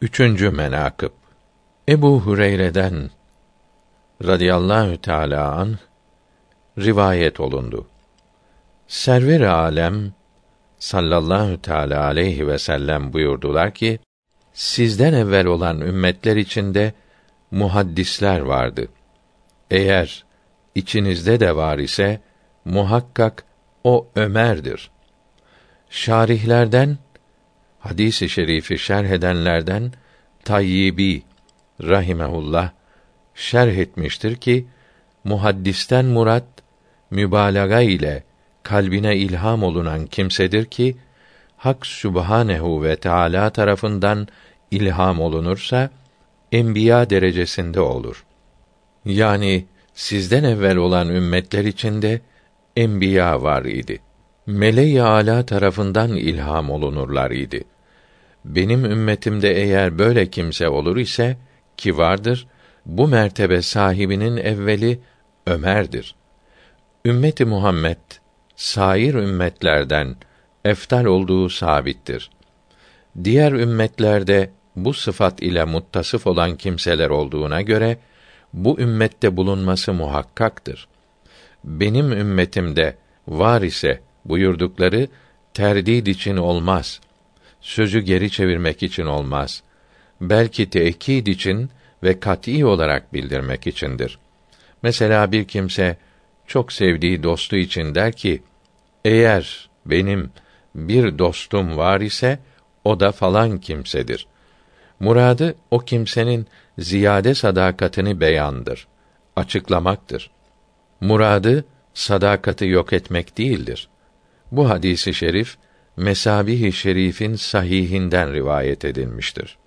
Üçüncü menakıb Ebu Hureyre'den radıyallahu teâlâ an rivayet olundu. Server alem sallallahu teâlâ aleyhi ve sellem buyurdular ki sizden evvel olan ümmetler içinde muhaddisler vardı. Eğer içinizde de var ise muhakkak o Ömer'dir. Şarihlerden hadisi şerifi şerh edenlerden Tayyibi rahimehullah şerh etmiştir ki muhaddisten murat mübalağa ile kalbine ilham olunan kimsedir ki Hak Sübhanehu ve Teala tarafından ilham olunursa enbiya derecesinde olur. Yani sizden evvel olan ümmetler içinde enbiya var idi. Meleği ala tarafından ilham olunurlar idi. Benim ümmetimde eğer böyle kimse olur ise ki vardır, bu mertebe sahibinin evveli Ömer'dir. Ümmeti Muhammed sair ümmetlerden eftal olduğu sabittir. Diğer ümmetlerde bu sıfat ile muttasıf olan kimseler olduğuna göre bu ümmette bulunması muhakkaktır. Benim ümmetimde var ise buyurdukları terdid için olmaz. Sözü geri çevirmek için olmaz. Belki tekid için ve kat'î olarak bildirmek içindir. Mesela bir kimse çok sevdiği dostu için der ki: Eğer benim bir dostum var ise o da falan kimsedir. Muradı o kimsenin ziyade sadakatini beyandır, açıklamaktır. Muradı sadakati yok etmek değildir. Bu hadisi şerif Mesabih-i Şerif'in sahihinden rivayet edilmiştir.